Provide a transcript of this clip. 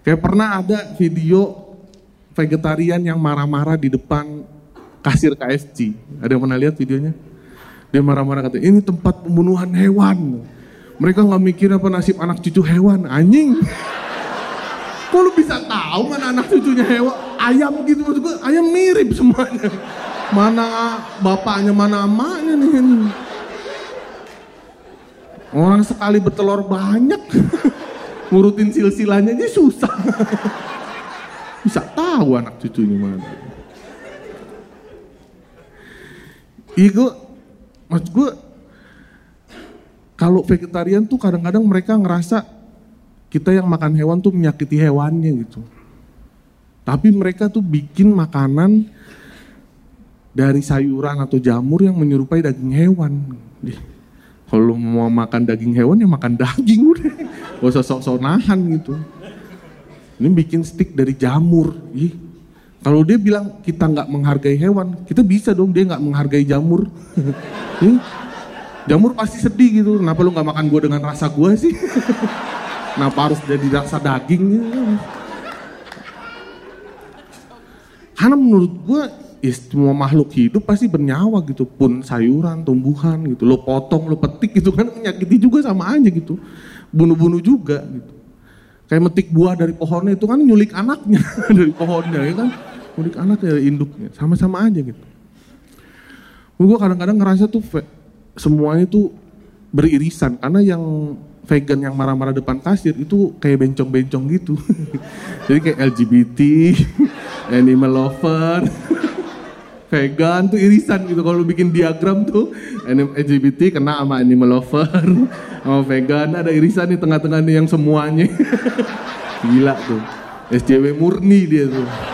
Kayak pernah ada video vegetarian yang marah-marah di depan kasir KFC. Ada yang pernah lihat videonya? Dia marah-marah kata, ini tempat pembunuhan hewan. Mereka nggak mikir apa nasib anak cucu hewan, anjing. Kok lu bisa tahu mana anak cucunya hewan? Ayam gitu maksud gue, ayam mirip semuanya. Mana bapaknya, mana emaknya nih. Orang sekali bertelur banyak, ngurutin silsilahnya aja susah. Bisa tahu anak cucunya mana. Iya gue, maksud gue, kalau vegetarian tuh kadang-kadang mereka ngerasa kita yang makan hewan tuh menyakiti hewannya gitu. Tapi mereka tuh bikin makanan dari sayuran atau jamur yang menyerupai daging hewan. Kalau mau makan daging hewan ya makan daging udah. Gak usah sok-sok nahan gitu. Ini bikin stick dari jamur. Ih, kalau dia bilang kita nggak menghargai hewan, kita bisa dong dia nggak menghargai jamur. Ih, jamur pasti sedih gitu. Kenapa lu nggak makan gue dengan rasa gue sih? Kenapa harus jadi rasa daging? Karena menurut gue ya semua makhluk hidup pasti bernyawa gitu. Pun sayuran tumbuhan gitu. Lo potong lo petik gitu kan menyakiti juga sama aja gitu. Bunuh-bunuh juga gitu. Kayak metik buah dari pohonnya itu kan nyulik anaknya. Dari pohonnya ya kan? Nyulik anaknya dari induknya. Sama-sama aja gitu. Gue kadang-kadang ngerasa tuh semuanya tuh beririsan. Karena yang vegan yang marah-marah depan kasir itu kayak bencong-bencong gitu. Jadi kayak LGBT animal lover vegan tuh irisan gitu. Kalau bikin diagram tuh LGBT kena sama animal lover sama vegan. Ada irisan di tengah-tengah nih yang semuanya. Gila tuh. SJW murni dia tuh